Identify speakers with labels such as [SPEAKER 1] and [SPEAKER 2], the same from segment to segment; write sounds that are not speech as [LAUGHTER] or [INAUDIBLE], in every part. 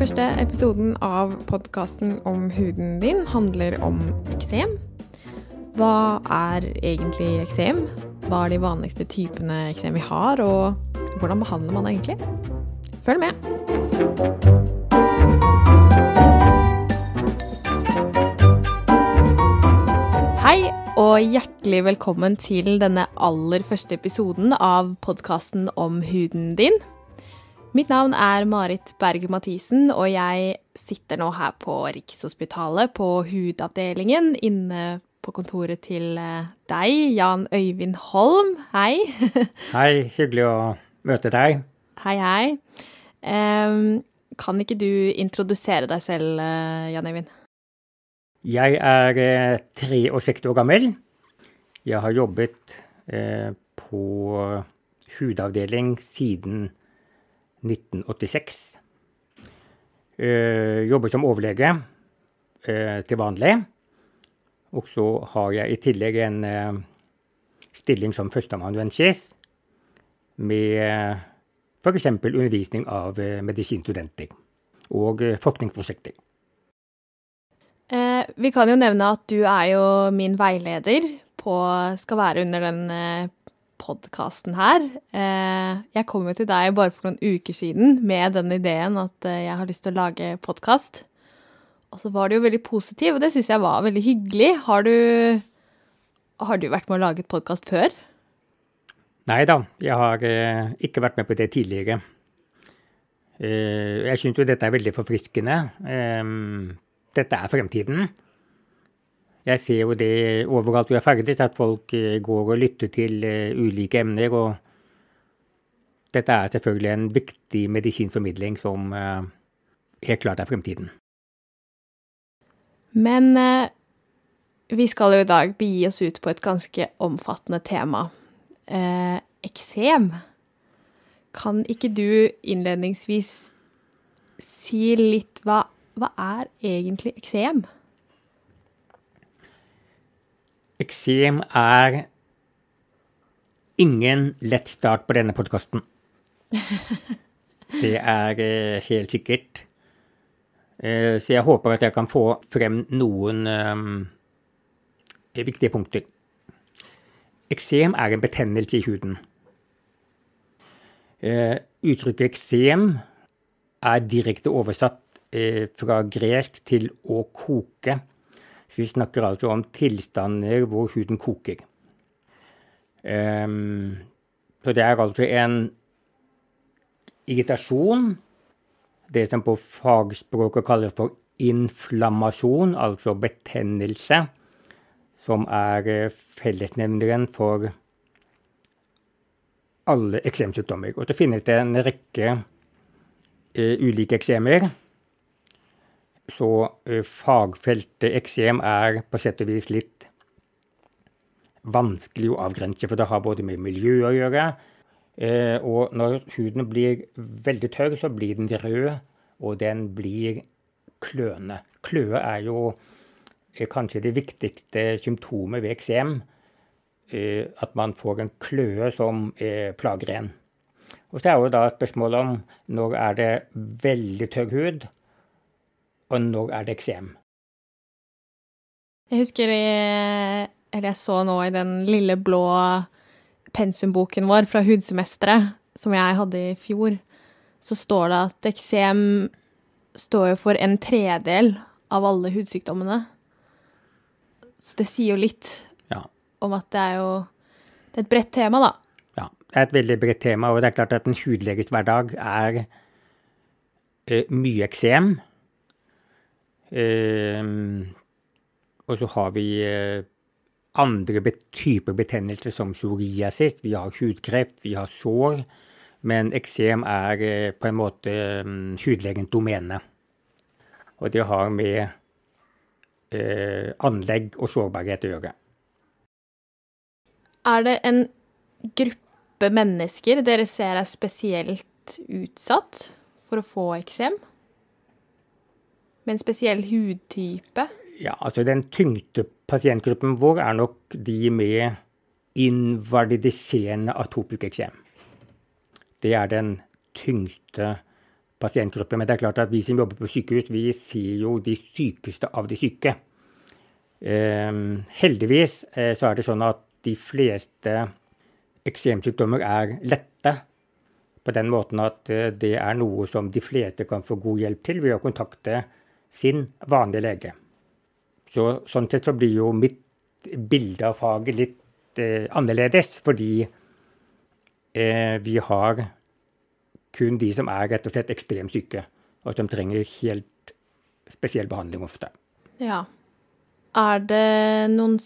[SPEAKER 1] første episoden av podkasten om huden din handler om eksem. Hva er egentlig eksem? Hva er de vanligste typene eksem vi har, og hvordan behandler man det egentlig? Følg med! Hei og hjertelig velkommen til denne aller første episoden av podkasten om huden din. Mitt navn er Marit Berge Mathisen, og jeg sitter nå her på Rikshospitalet på hudavdelingen inne på kontoret til eh, deg, Jan Øyvind Holm. Hei. [LAUGHS]
[SPEAKER 2] Hei, hyggelig å møte deg.
[SPEAKER 1] Hei, hei. Um, kan ikke du introdusere deg selv, eh, Jan Øyvind?
[SPEAKER 2] Jeg er 63 år gammel. Jeg har jobbet eh, på hudavdeling siden 1986. Eh, jobber som overlege eh, til vanlig. Og så har jeg i tillegg en eh, stilling som førsteamanuensis med eh, f.eks. undervisning av eh, medisinstudenter og eh, forskningsprosjekter.
[SPEAKER 1] Eh, vi kan jo nevne at du er jo min veileder på Skal være under den podkasten her. Eh, jeg kom jo til deg bare for noen uker siden med den ideen at eh, jeg har lyst til å lage podkast. Og så var du jo veldig positiv, og det syns jeg var veldig hyggelig. Har du, har du vært med å lage et podkast før?
[SPEAKER 2] Nei da, jeg har eh, ikke vært med på det tidligere. Jeg syns jo dette er veldig forfriskende. Dette er fremtiden. Jeg ser jo det overalt hvor jeg ferdes, at folk eh, går og lytter til eh, ulike emner. Og dette er selvfølgelig en viktig medisinformidling som eh, helt klart er fremtiden.
[SPEAKER 1] Men vi skal jo i dag begi oss ut på et ganske omfattende tema. Eh, Eksem. Kan ikke du innledningsvis si litt hva, hva er egentlig eksem?
[SPEAKER 2] Eksem er ingen lett start på denne podkasten. [LAUGHS] Det er eh, helt sikkert. Eh, så jeg håper at jeg kan få frem noen eh, viktige punkter. Eksem er en betennelse i huden. Eh, uttrykket eksem er direkte oversatt fra gresk til å koke. Så vi snakker altså om tilstander hvor huden koker. Um, så det er altså en irritasjon, det som på fagspråket kalles for inflammasjon, altså betennelse, som er eh, fellesnevneren for alle eksemsykdommer. Og så finnes det en rekke uh, ulike eksemer. Så fagfeltet eksem er på sett og vis litt vanskelig å avgrense, for det har både med miljø å gjøre. Og når huden blir veldig tørr, så blir den rød, og den blir kløende. Kløe er jo kanskje det viktigste symptomet ved eksem. At man får en kløe som plager en. Og så er jo da spørsmålet om når er det veldig tørr hud, og nå er det eksem?
[SPEAKER 1] Jeg husker jeg, eller jeg så nå i den lille blå pensumboken vår fra hudsemesteret, som jeg hadde i fjor, så står det at eksem står jo for en tredel av alle hudsykdommene. Så det sier jo litt
[SPEAKER 2] Ja.
[SPEAKER 1] om at det er jo Det er et bredt tema, da.
[SPEAKER 2] Ja, det er et veldig bredt tema, og det er klart at en hudleges hverdag er eh, mye eksem. Eh, og så har vi eh, andre typer betennelser som psoriasis, vi har hudkreft, vi har sår. Men eksem er eh, på en måte um, hudlegens domene. Og det har med eh, anlegg og sårbarhet å gjøre.
[SPEAKER 1] Er det en gruppe mennesker dere ser er spesielt utsatt for å få eksem? Med en spesiell hudtype?
[SPEAKER 2] Ja, altså den tyngste pasientgruppen vår er nok de med invalidiserende atopisk eksem. Det er den tyngste pasientgruppen. Men det er klart at vi som jobber på sykehus, vi ser jo de sykeste av de syke. Eh, heldigvis eh, så er det sånn at de fleste eksemsykdommer er lette. På den måten at eh, det er noe som de fleste kan få god hjelp til ved å kontakte sin vanlige lege. Så, sånn sett så blir jo mitt bilde av faget litt eh, annerledes, fordi eh, vi har kun de som er rett og slett ekstremt syke, og som trenger helt spesiell behandling ofte.
[SPEAKER 1] Ja. Er det noen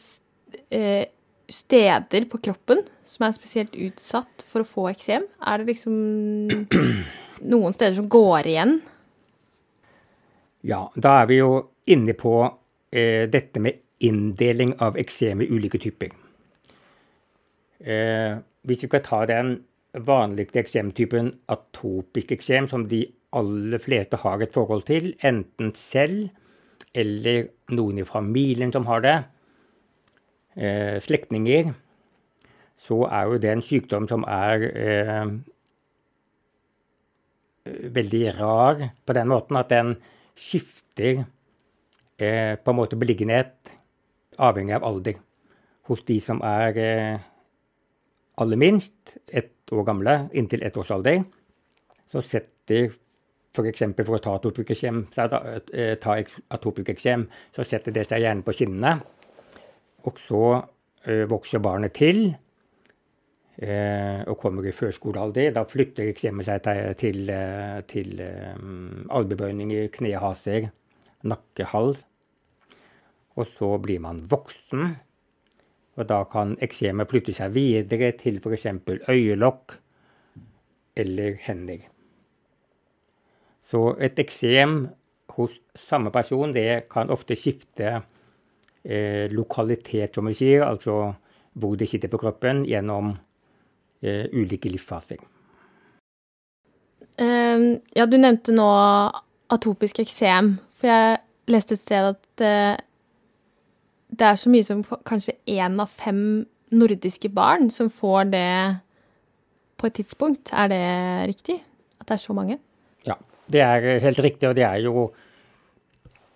[SPEAKER 1] eh, steder på kroppen som er spesielt utsatt for å få eksem? Er det liksom noen steder som går igjen?
[SPEAKER 2] Ja, da er vi jo inne på eh, dette med inndeling av eksem i ulike typer. Eh, hvis vi skal ta den vanligste eksemtypen atopisk eksem, som de aller fleste har et forhold til, enten selv eller noen i familien som har det, eh, slektninger, så er jo det en sykdom som er eh, veldig rar på den måten at den skifter eh, på en måte beliggenhet avhengig av alder. Hos de som er eh, aller minst, ett år gamle, inntil ett års alder, så setter f.eks. For, for å ta atopikkesjem, eh, så setter det seg gjerne på kinnene. Og så eh, vokser barnet til og kommer i førskolealder. Da flytter eksemet seg til, til, eh, til um, albuebøyninger, knehaser, nakkehals. Og så blir man voksen, og da kan eksemet flytte seg videre til f.eks. øyelokk eller hender. Så et eksem hos samme person det kan ofte skifte eh, lokalitet, som vi sier, altså hvor det sitter på kroppen, gjennom eh, ulike livsfaser.
[SPEAKER 1] Uh, ja, du nevnte nå atopisk eksem. For jeg leste et sted at uh, det er så mye som kanskje én av fem nordiske barn som får det på et tidspunkt. Er det riktig? At det er så mange?
[SPEAKER 2] Ja, det er helt riktig. Og det er jo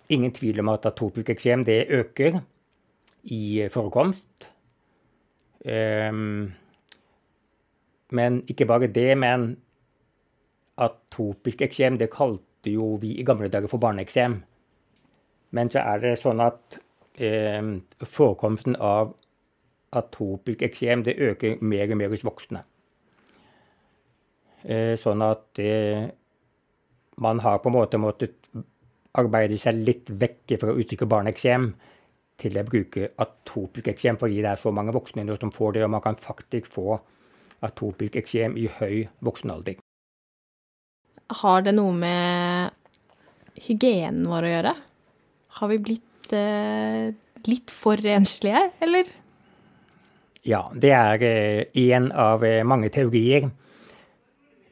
[SPEAKER 2] ingen tvil om at atopisk eksem det øker i forekomst. Um, men ikke bare det, men atopisk eksem, det kalte jo vi i gamle dager for barneeksem. Men så er det sånn at eh, forekomsten av atopisk eksem det øker mer og mer hos voksne. Eh, sånn at eh, man har på en måte måttet arbeide seg litt vekk fra å uttrykke barneeksem til å bruke atopisk eksem, fordi det er så mange voksne som får det, og man kan faktisk få atopisk eksem i høy voksen alder.
[SPEAKER 1] Har det noe med hygienen vår å gjøre? Har vi blitt eh, litt for renslige, eller?
[SPEAKER 2] Ja, det er én eh, av eh, mange teorier.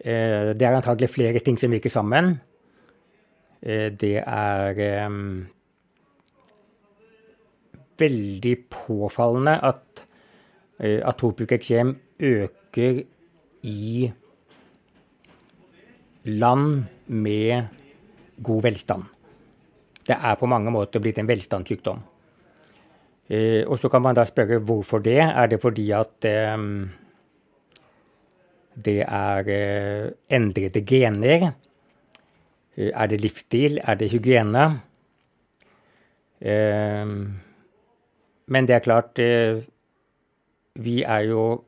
[SPEAKER 2] Eh, det er antagelig flere ting som virker sammen. Eh, det er eh, veldig påfallende at atopisk eksem øker i land med god velstand. Det er på mange måter blitt en velstandssykdom. Eh, og så kan man da spørre hvorfor det. Er det fordi at eh, det er eh, endrede gener? Eh, er det livsstil? Er det hygiene? Eh, men det er klart eh, Vi er jo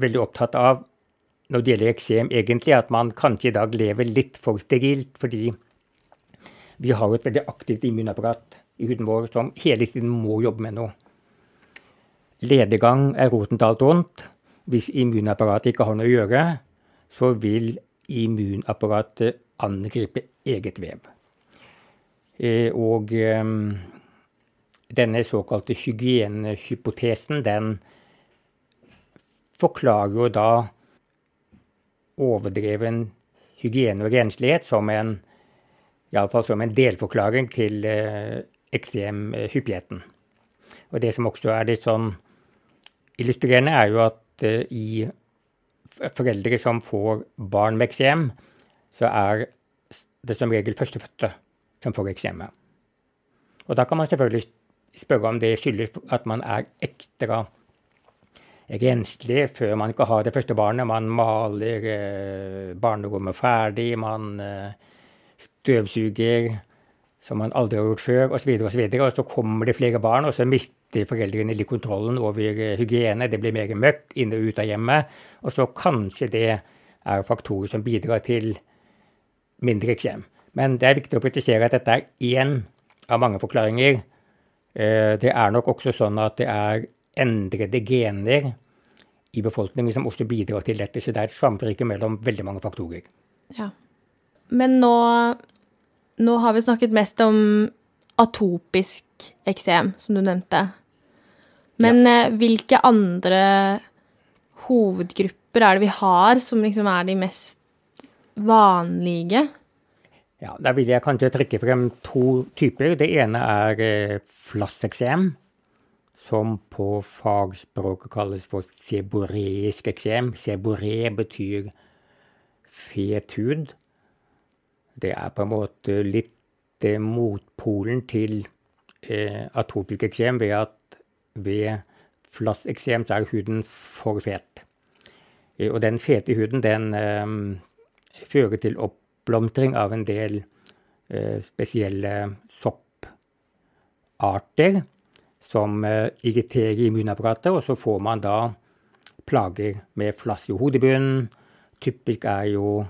[SPEAKER 2] veldig opptatt av når det gjelder eksem, egentlig, at man kanskje i dag lever litt for sterilt, fordi vi har et veldig aktivt immunapparat i huden vår som hele tiden må jobbe med noe. Ledegang er roten til alt vondt. Hvis immunapparatet ikke har noe å gjøre, så vil immunapparatet angripe eget vev. Eh, og eh, denne såkalte hygienehypotesen, den forklarer jo da overdreven hygiene og renslighet som en, som en delforklaring til eh, ekstremhyppigheten. Og det som også er litt sånn illustrerende, er jo at eh, i foreldre som får barn med eksem, så er det som regel førstefødte som får eksemet. Og da kan man selvfølgelig spørre om det skyldes at man er ekstra renslig før man ikke har det første barnet. Man maler eh, barnerommet ferdig, man eh, støvsuger som man aldri har gjort før, osv. Og, så videre, og, så kommer det flere barn, og så mister foreldrene litt kontrollen over eh, hygiene. Det blir mer møkk inn og ut av hjemmet. Og så kanskje det er faktorer som bidrar til mindre eksem. Men det er viktig å presisere at dette er én av mange forklaringer. Det er nok også sånn at det er endrede gener i befolkningen som også bidrar til dette. Så det er et samvirke mellom veldig mange faktorer.
[SPEAKER 1] Ja. Men nå nå har vi snakket mest om atopisk eksem, som du nevnte. Men ja. Eh, hvilke andre hovedgrupper er det vi har som liksom er de mest vanlige?
[SPEAKER 2] Ja, Da vil jeg kanskje trekke frem to typer. Det ene er eh, flasseksem, som på fagspråket kalles for seboreisk eksem. Seboré betyr fet hud. Det er på en måte litt eh, motpolen til eh, atopisk eksem ved at ved flasseksem så er huden for fet. Eh, og den fete huden den eh, fører til oppblomstring av en del eh, spesielle sopparter som eh, irriterer immunapparatet, og så får man da plager med flass i hodebunnen. Typisk er jo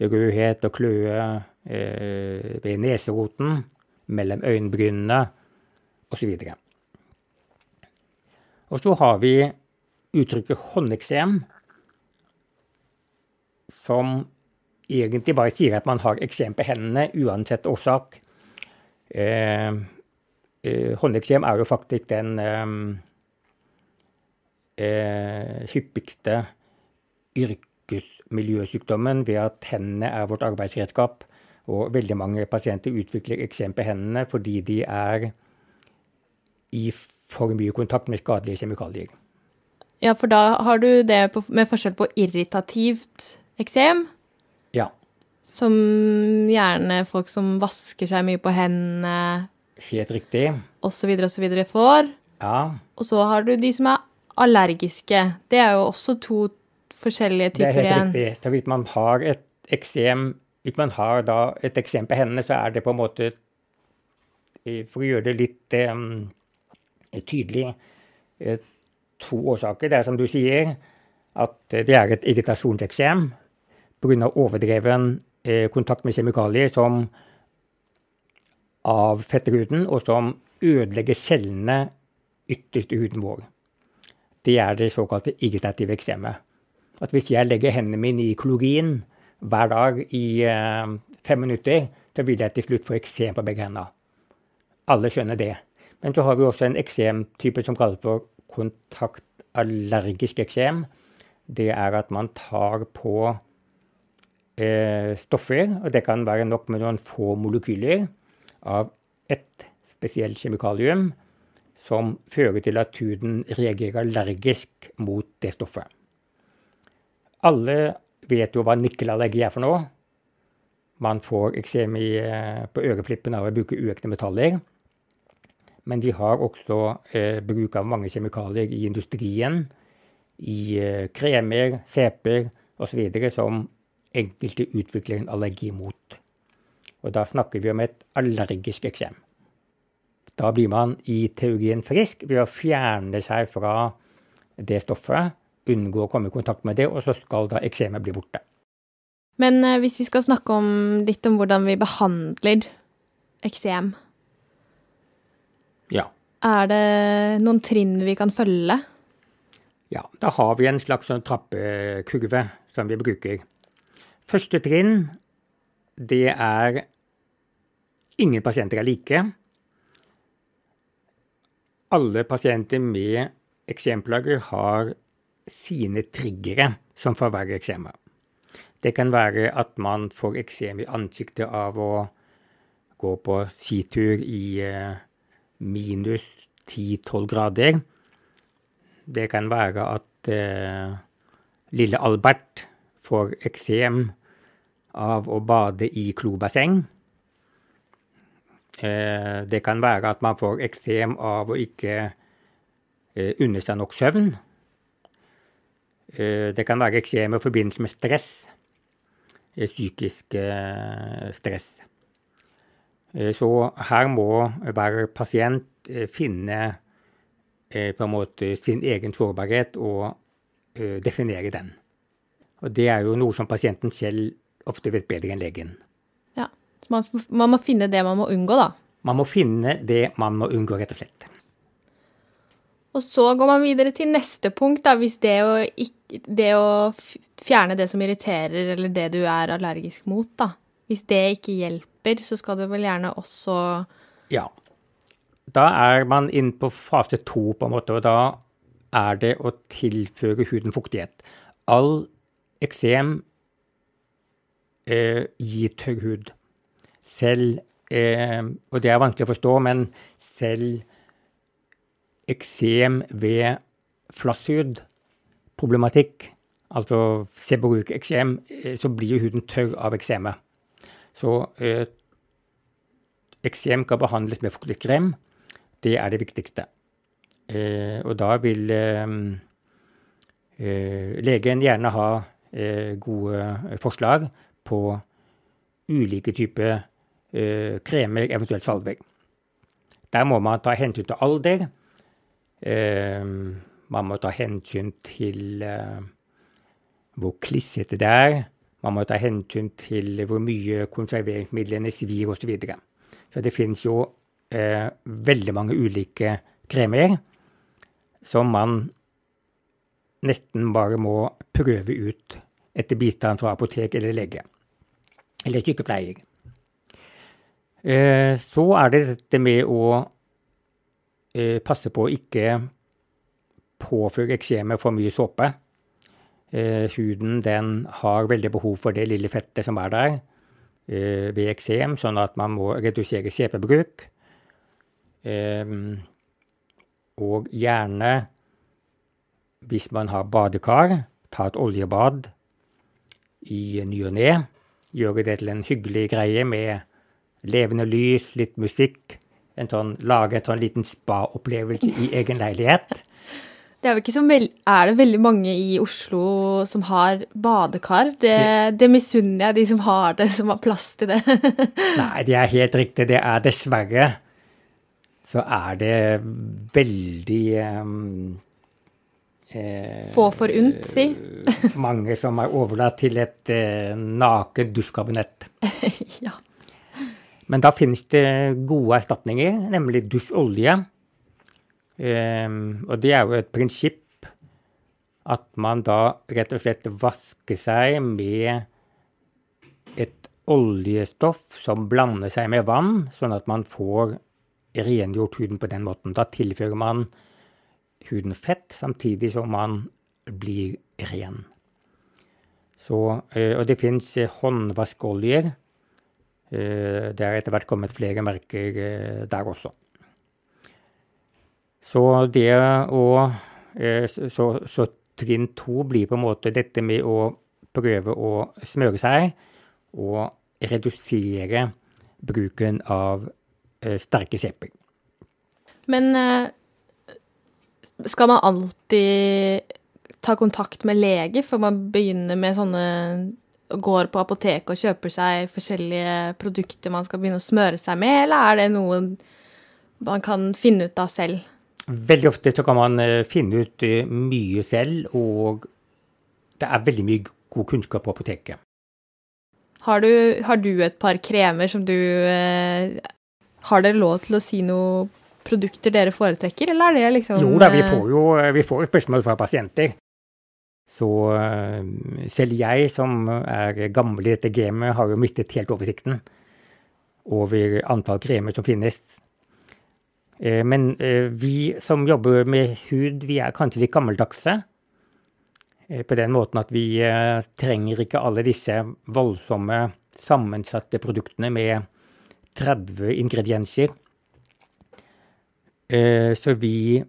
[SPEAKER 2] rødhet og kløe eh, ved neseroten, mellom øyenbrynene osv. Og, og så har vi uttrykket håndeksem, som egentlig bare sier at man har eksem på hendene uansett årsak. Eh, eh, håndeksem er jo faktisk den eh, eh hyppigste yrkesmiljøsykdommen ved at hendene er vårt arbeidsredskap. Og veldig mange pasienter utvikler eksem på hendene fordi de er i for mye kontakt med skadelige kjemikalier.
[SPEAKER 1] Ja, for da har du det på, med forskjell på irritativt eksem.
[SPEAKER 2] Ja.
[SPEAKER 1] Som gjerne folk som vasker seg mye på hendene
[SPEAKER 2] Helt riktig.
[SPEAKER 1] Og så videre og så videre får.
[SPEAKER 2] Ja.
[SPEAKER 1] Og så har du de som er allergiske. Det er jo også to forskjellige typer igjen.
[SPEAKER 2] Det er helt riktig. Så hvis man har et eksem hvis man har da et eksem på hendene, så er det på en måte For å gjøre det litt um, tydelig eh, to årsaker. Det er som du sier, at det er et irritasjonseksem pga. overdreven eh, kontakt med kjemikalier som avfetter fetthuden, og som ødelegger cellene ytterst i huden vår. Det er det såkalte irritative eksemet at hvis jeg legger hendene mine i kolorien hver dag i eh, fem minutter, så vil jeg til slutt få eksem på begge hendene. Alle skjønner det. Men så har vi også en eksemtype som kalles for kontaktallergisk eksem. Det er at man tar på eh, stoffer, og det kan være nok med noen få molekyler av ett spesielt kjemikalium som fører til at huden reagerer allergisk mot det stoffet. Alle vet jo hva nikkelallergi er for noe. Man får eksem eh, på øreflippen av å bruke uekte metaller. Men de har også eh, bruk av mange kjemikalier i industrien, i eh, kremer, seper osv. som enkelte utvikler en allergi mot. Og da snakker vi om et allergisk eksem. Da blir man i teorien frisk ved å fjerne seg fra det stoffet unngå å komme i kontakt med det, og så skal da eksemet bli borte.
[SPEAKER 1] Men eh, hvis vi skal snakke om, litt om hvordan vi behandler eksem
[SPEAKER 2] Ja.
[SPEAKER 1] Er det noen trinn vi kan følge?
[SPEAKER 2] Ja, da har vi en slags sånn trappekurve som vi bruker. Første trinn, det er Ingen pasienter er like. Alle pasienter med eksemplager har sine triggere som forverrer eksemet. Det kan være at man får eksem i ansiktet av å gå på skitur i eh, minus 10-12 grader. Det kan være at eh, lille Albert får eksem av å bade i klobasseng. Eh, det kan være at man får eksem av å ikke eh, unne seg nok søvn. Eh, det kan være eksem i forbindelse med stress, psykisk stress. Så her må hver pasient finne på en måte sin egen sårbarhet og definere den. Og det er jo noe som pasienten selv ofte vet bedre enn legen.
[SPEAKER 1] Ja, så man, man, må finne det man må unngå, da?
[SPEAKER 2] Man må finne det man må unngå, rett og slett.
[SPEAKER 1] Og så går man videre til neste punkt, da, hvis det å, det å fjerne det som irriterer, eller det du er allergisk mot, da. Hvis det ikke hjelper, så skal du vel gjerne også
[SPEAKER 2] Ja. Da er man inne på fase to, på en måte, og da er det å tilføre huden fuktighet. All eksem eh, gir tørr hud. Selv eh, Og det er vanskelig å forstå, men selv eksem ved flasshudproblematikk, altså seborrhuk-eksem, eh, så blir huden tørr av eksemet. Så eh, eksem kan behandles med fuktighetskrem. Det er det viktigste. Eh, og da vil eh, eh, legen gjerne ha gode forslag på ulike typer eh, kremer, eventuelt salver. Der må man ta hensyn til alder. Eh, man må ta hensyn til hvor klissete det er. Man må ta hensyn til hvor mye konserveringsmidlene svir osv. Så, videre. så det finnes jo eh, veldig mange ulike kremer som man nesten bare må prøve ut etter bistand fra apotek eller lege. Eller sykepleier. Eh, så er det dette med å eh, passe på å ikke påføre eksemet for mye såpe. Eh, huden den har veldig behov for det lille fettet som er der ved eksem, sånn at man må redusere CP-bruk. Og gjerne, hvis man har badekar, ta et oljebad i ny og ne. Gjøre det til en hyggelig greie med levende lys, litt musikk. En sånn, lage en sånn liten spa-opplevelse i egen leilighet.
[SPEAKER 1] Det er, er, det veldig mange i Oslo som har badekar? Det, det, det misunner jeg de som har det, som har plass til det. [LAUGHS]
[SPEAKER 2] Nei, det er helt riktig. Det er dessverre så er det veldig um,
[SPEAKER 1] Eh, Få forunt, si. [LAUGHS]
[SPEAKER 2] mange som er overlatt til et eh, naket dusjkabinett. [LAUGHS] ja. Men da finnes det gode erstatninger, nemlig dusjolje. Eh, og det er jo et prinsipp at man da rett og slett vasker seg med et oljestoff som blander seg med vann, sånn at man får rengjort huden på den måten. Da tilfører man huden fett, samtidig som man blir ren. Så, eh, og det fins eh, håndvaskoljer. Eh, det er etter hvert kommet flere merker der også. Så det å så, så, trinn to blir på en måte dette med å prøve å smøre seg og redusere bruken av sterke sepper.
[SPEAKER 1] Men skal man alltid ta kontakt med lege før man begynner med sånne Går på apoteket og kjøper seg forskjellige produkter man skal begynne å smøre seg med, eller er det noe man kan finne ut av selv?
[SPEAKER 2] Veldig ofte så kan man eh, finne ut eh, mye selv, og det er veldig mye god kunnskap på apoteket.
[SPEAKER 1] Har du, har du et par kremer som du eh, Har dere lov til å si noe produkter dere foretrekker, eller er det liksom
[SPEAKER 2] Jo da, vi eh, får jo vi får spørsmål fra pasienter. Så eh, selv jeg, som er gammel i dette gamet, har jo mistet helt oversikten over antall kremer som finnes. Eh, men vi som jobber med hud, vi er kanskje litt gammeldagse. På den måten at vi trenger ikke alle disse voldsomme, sammensatte produktene med 30 ingredienser. Eh, så vi,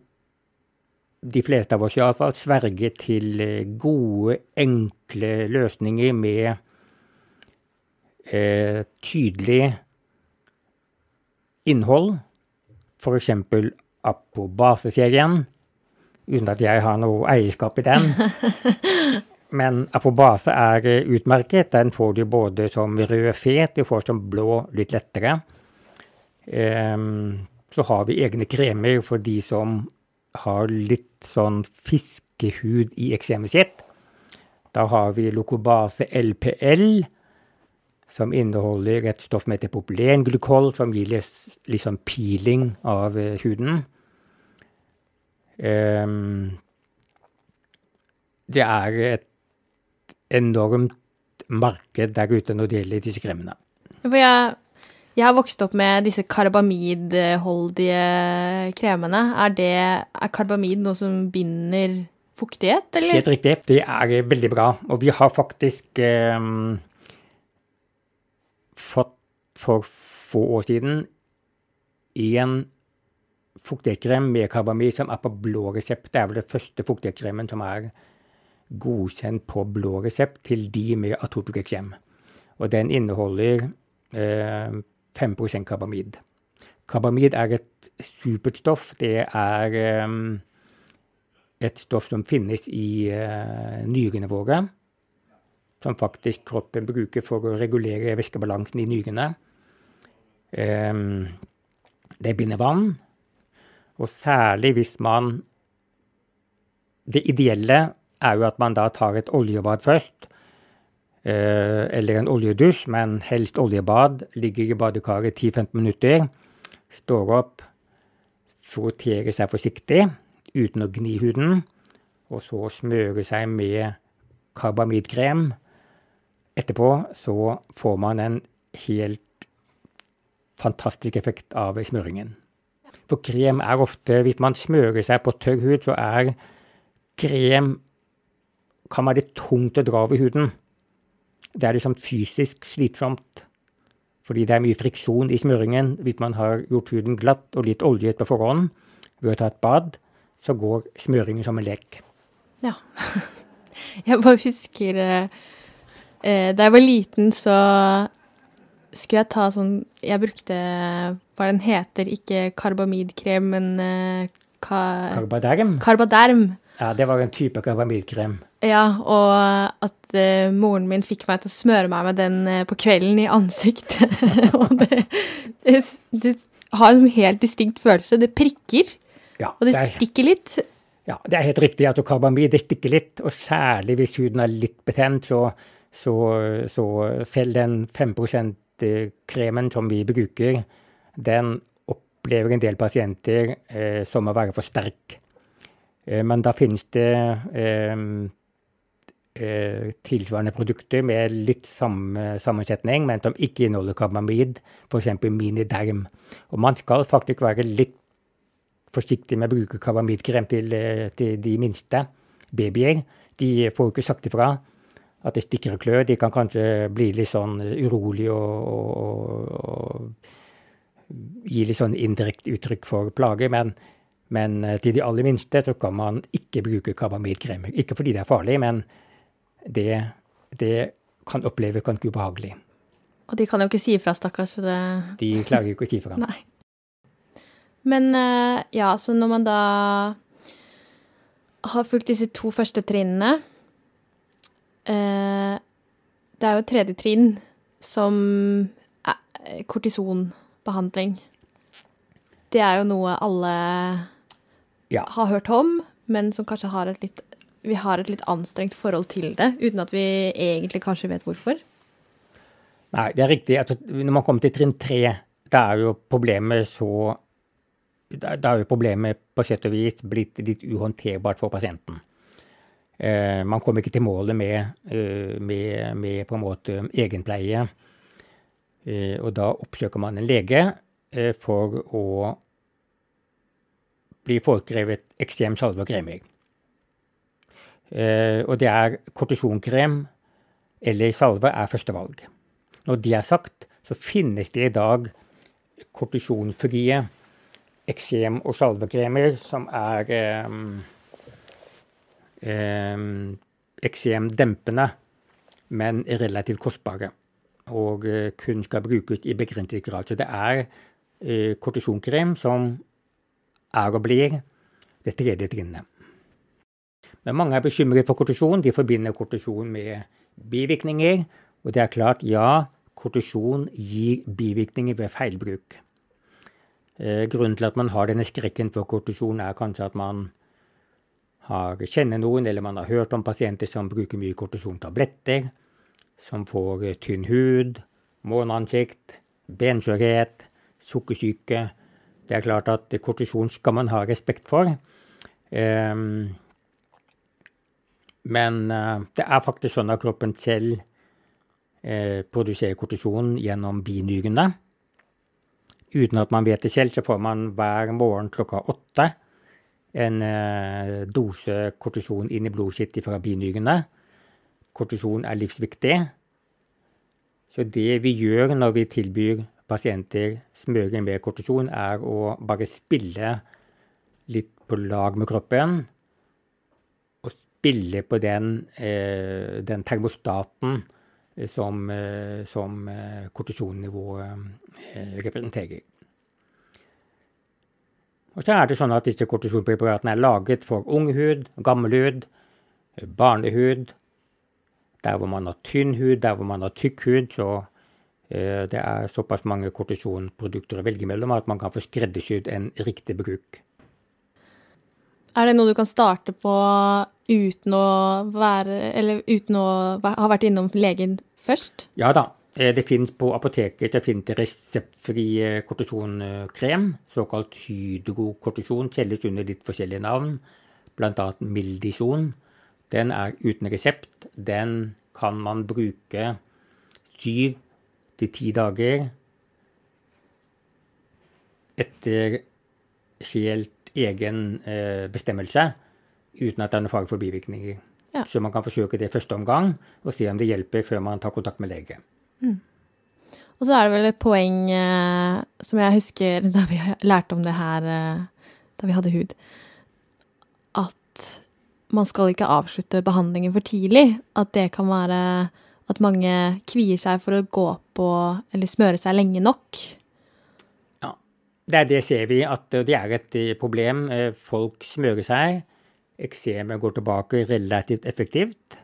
[SPEAKER 2] de fleste av oss iallfall, sverger til eh, gode, enkle løsninger med eh, tydelig innhold, f.eks. Apobase-serien, uten at jeg har noe eierskap i den. [LAUGHS] Men Apobase er utmerket. Den får du både som rød fet, du får som blå litt lettere. Um, så har vi egne kremer for de som har litt sånn fiskehud i eksemet sitt. Da har vi Locobase LPL, som inneholder et stoff som heter popylenglykol, som gir litt sånn peeling av uh, huden. Um, det er et enormt marked der ute når det gjelder disse kremene.
[SPEAKER 1] For jeg, jeg har vokst opp med disse karbamidholdige kremene. Er, det, er karbamid noe som binder fuktighet, eller?
[SPEAKER 2] Helt riktig. Det er veldig bra. Og vi har faktisk eh, fått for få år siden en fuktighetskrem med karbamid som er på blå resept. Det er vel den første fuktighetskremen som er godkjent på blå resept til de med atopikeksem. Og den inneholder eh, 5 karbamid. Karbamid er et supert stoff. Det er eh, et stoff som finnes i eh, nyrene våre. Som faktisk kroppen bruker for å regulere væskebalansen i nyrene. Eh, det binder vann. Og særlig hvis man Det ideelle er jo at man da tar et oljebad først. Eh, eller en oljedusj, men helst oljebad. Ligger i badekaret 10-15 minutter. Står opp, froterer seg forsiktig uten å gni huden. Og så smøre seg med karbamidkrem. Etterpå så får man en helt fantastisk effekt av smøringen. For krem er ofte Hvis man smører seg på tørr hud, så er krem kan være litt tungt å dra over huden. Det er liksom fysisk slitsomt. Fordi det er mye friksjon i smøringen. Hvis man har gjort huden glatt og litt oljet på forhånd ved å ta et bad, så går smøringen som en lek.
[SPEAKER 1] Ja. [LAUGHS] Jeg bare husker eh, eh, Da jeg var liten, så skulle jeg ta sånn Jeg brukte hva den heter, ikke karbamidkrem, men eh, ka,
[SPEAKER 2] Karbaderm?
[SPEAKER 1] Karbaderm.
[SPEAKER 2] Ja, det var en type karbamidkrem.
[SPEAKER 1] Ja, og at uh, moren min fikk meg til å smøre meg med den uh, på kvelden i ansiktet. [LAUGHS] og det, det, det, har en helt distinkt følelse. Det prikker,
[SPEAKER 2] ja,
[SPEAKER 1] og det, det er, stikker litt.
[SPEAKER 2] Ja, det er helt riktig at karbamid det stikker litt, og særlig hvis huden er litt betent, så, så, så selv den 5% kremen som vi bruker, den opplever en del pasienter eh, som å være for sterk. Eh, men da finnes det eh, Eh, tilsvarende produkter med litt samme sammensetning, men som ikke inneholder karbamid, f.eks. miniderm. Og man skal faktisk være litt forsiktig med å bruke karbamidkrem til, til de minste babyer. De får ikke sagt ifra at det stikker og klør. De kan kanskje bli litt sånn urolige og, og, og, gi litt sånn indirekte uttrykk for plage. Men, men, eh, til de aller minste så kan man ikke bruke karbamidkrem. Ikke fordi det er farlig, men det, det kan oppleves ganske ubehagelig.
[SPEAKER 1] Og de kan jo ikke si ifra, stakkars. Det...
[SPEAKER 2] De klarer jo ikke å si ifra. [LAUGHS]
[SPEAKER 1] Nei. Men eh, ja, så når man da har fulgt disse to første trinnene eh, Det er jo tredje trinn som er kortisonbehandling. Det er jo noe alle ja. har hørt om, men som kanskje har et litt vi har et litt anstrengt forhold til det, uten at vi egentlig kanskje vet hvorfor?
[SPEAKER 2] Nei, det er riktig. Altså, når man kommer til trinn tre, da er jo problemet så Da er jo problemet på sett og vis blitt litt uhåndterbart for pasienten. Eh, man kommer ikke til målet med, uh, med, med på en måte egenpleie. Eh, og da oppsøker man en lege eh, for å bli foreskrevet eksem, salve og kremer. Eh, og det er kortisonkrem eller salve er førstevalg. Når det er sagt, så finnes det i dag kortisonfrie eksem- og salvekremer som er eh, eh, eksemdempende, men relativt kostbare. og eh, kun skal brukes i begrenset grad. Så det er eh, kortisonkrem som er og blir det tredje trinnet. Men mange er bekymret for kortisjon. De forbinder kortisjon med bivirkninger. Og det er klart, ja, kortisjon gir bivirkninger ved feilbruk. Eh, grunnen til at man har denne skrekken for kortisjon, er kanskje at man har, kjenner noen, eller man har hørt om pasienter som bruker mye kortisontabletter, som får tynn hud, måneansikt, benskjørhet, sukkersyke. Det er klart at kortisjon skal man ha respekt for. Um, men uh, det er faktisk sånn at kroppen selv uh, produserer kortisjon gjennom binyrene. Uten at man vet det selv, så får man hver morgen klokka åtte en uh, dose kortisjon inn i blodet sitt fra binyrene. Kortisjon er livsviktig. Så det vi gjør når vi tilbyr pasienter smører med kortison, er å bare spille litt på lag med kroppen. Og spille på den, uh, den termostaten som, uh, som kortisonnivået representerer. Og så er det sånn at disse kortisonpreparatene er laget for ung hud, gammel hud, barnehud, der hvor man har tynn hud, der hvor man har tykk hud. Så eh, det er såpass mange kortisonprodukter å velge mellom at man kan få skreddersydd en riktig bruk.
[SPEAKER 1] Er det noe du kan starte på uten å være Eller uten å ha vært innom legen først?
[SPEAKER 2] Ja da. Eh, det finnes på apoteket det finnes reseptfri eh, kortisonkrem, såkalt hydrokortison, selges under litt forskjellige navn, bl.a. Mildison. Den er uten resept. Den kan man bruke syv til ti dager etter helt egen eh, bestemmelse, uten at det er noen fare for bivirkninger. Ja. Så man kan forsøke det i første omgang og se om det hjelper før man tar kontakt med lege. Mm.
[SPEAKER 1] Og så er det vel et poeng eh, som jeg husker da vi [LAUGHS] lærte om det her eh, da vi hadde hud, at man skal ikke avslutte behandlingen for tidlig. At det kan være at mange kvier seg for å gå på eller smøre seg lenge nok.
[SPEAKER 2] Ja, det, det ser vi at det er et eh, problem. Eh, folk smører seg. Eksemet går tilbake relativt effektivt.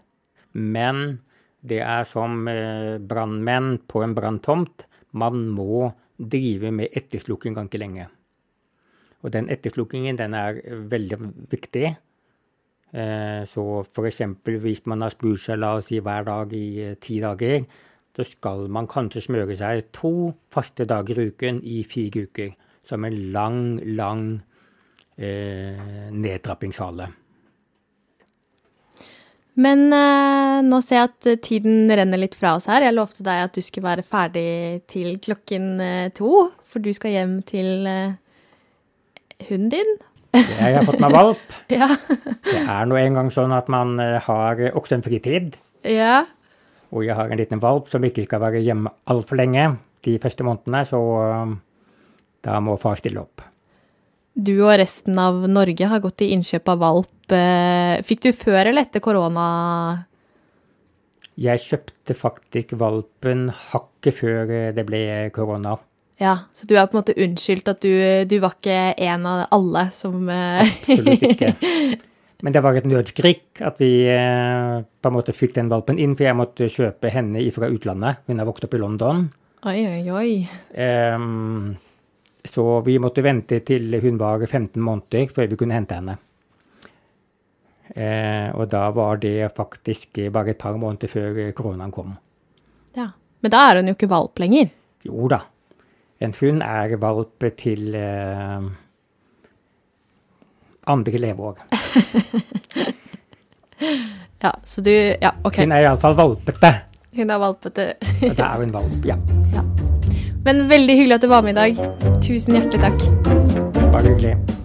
[SPEAKER 2] Men det er som eh, brannmenn på en branntomt. Man må drive med etterslukking ganske lenge. Og den etterslukkingen den er veldig viktig. Eh, så f.eks. hvis man har spurt seg la oss si hver dag i eh, ti dager, så skal man kanskje smøre seg to faste dager i uken i fire uker. Som en lang, lang eh, nedtrappingshale.
[SPEAKER 1] Men eh, nå ser jeg at tiden renner litt fra oss her. Jeg lovte deg at du skulle være ferdig til klokken eh, to, for du skal hjem til eh, hunden din.
[SPEAKER 2] Jeg har fått meg valp. [LAUGHS] ja. det er nå engang sånn at man eh, har også en fritid.
[SPEAKER 1] Ja.
[SPEAKER 2] Og jeg har en liten valp som ikke skal være hjemme altfor lenge de første månedene, så eh, da må far stille opp.
[SPEAKER 1] Du og resten av Norge har gått i innkjøp av valp. Eh, fikk du før eller etter korona?
[SPEAKER 2] Jeg kjøpte faktisk valpen hakket før eh, det ble korona.
[SPEAKER 1] Ja, Så du er på en måte unnskyldt at du, du var ikke en av alle som
[SPEAKER 2] eh, Absolutt ikke. [LAUGHS] Men det var et nødskrik at vi på en måte fikk den valpen inn, for jeg måtte kjøpe henne fra utlandet. Hun har vokst opp i London.
[SPEAKER 1] Oi, oi, oi. Um,
[SPEAKER 2] så vi måtte vente til hun var 15 måneder før vi kunne hente henne. Eh, og da var det faktisk bare et par måneder før koronaen kom.
[SPEAKER 1] Ja, Men da er hun jo ikke valp lenger?
[SPEAKER 2] Jo da. En hund er valp til eh, andre leveår. [LAUGHS]
[SPEAKER 1] ja, så du Ja, OK.
[SPEAKER 2] Hun er iallfall valpete.
[SPEAKER 1] Hun er valpete.
[SPEAKER 2] og da er hun valp, ja. ja.
[SPEAKER 1] Men veldig hyggelig at du var med i dag. Tusen hjertelig takk.
[SPEAKER 2] Bare hyggelig.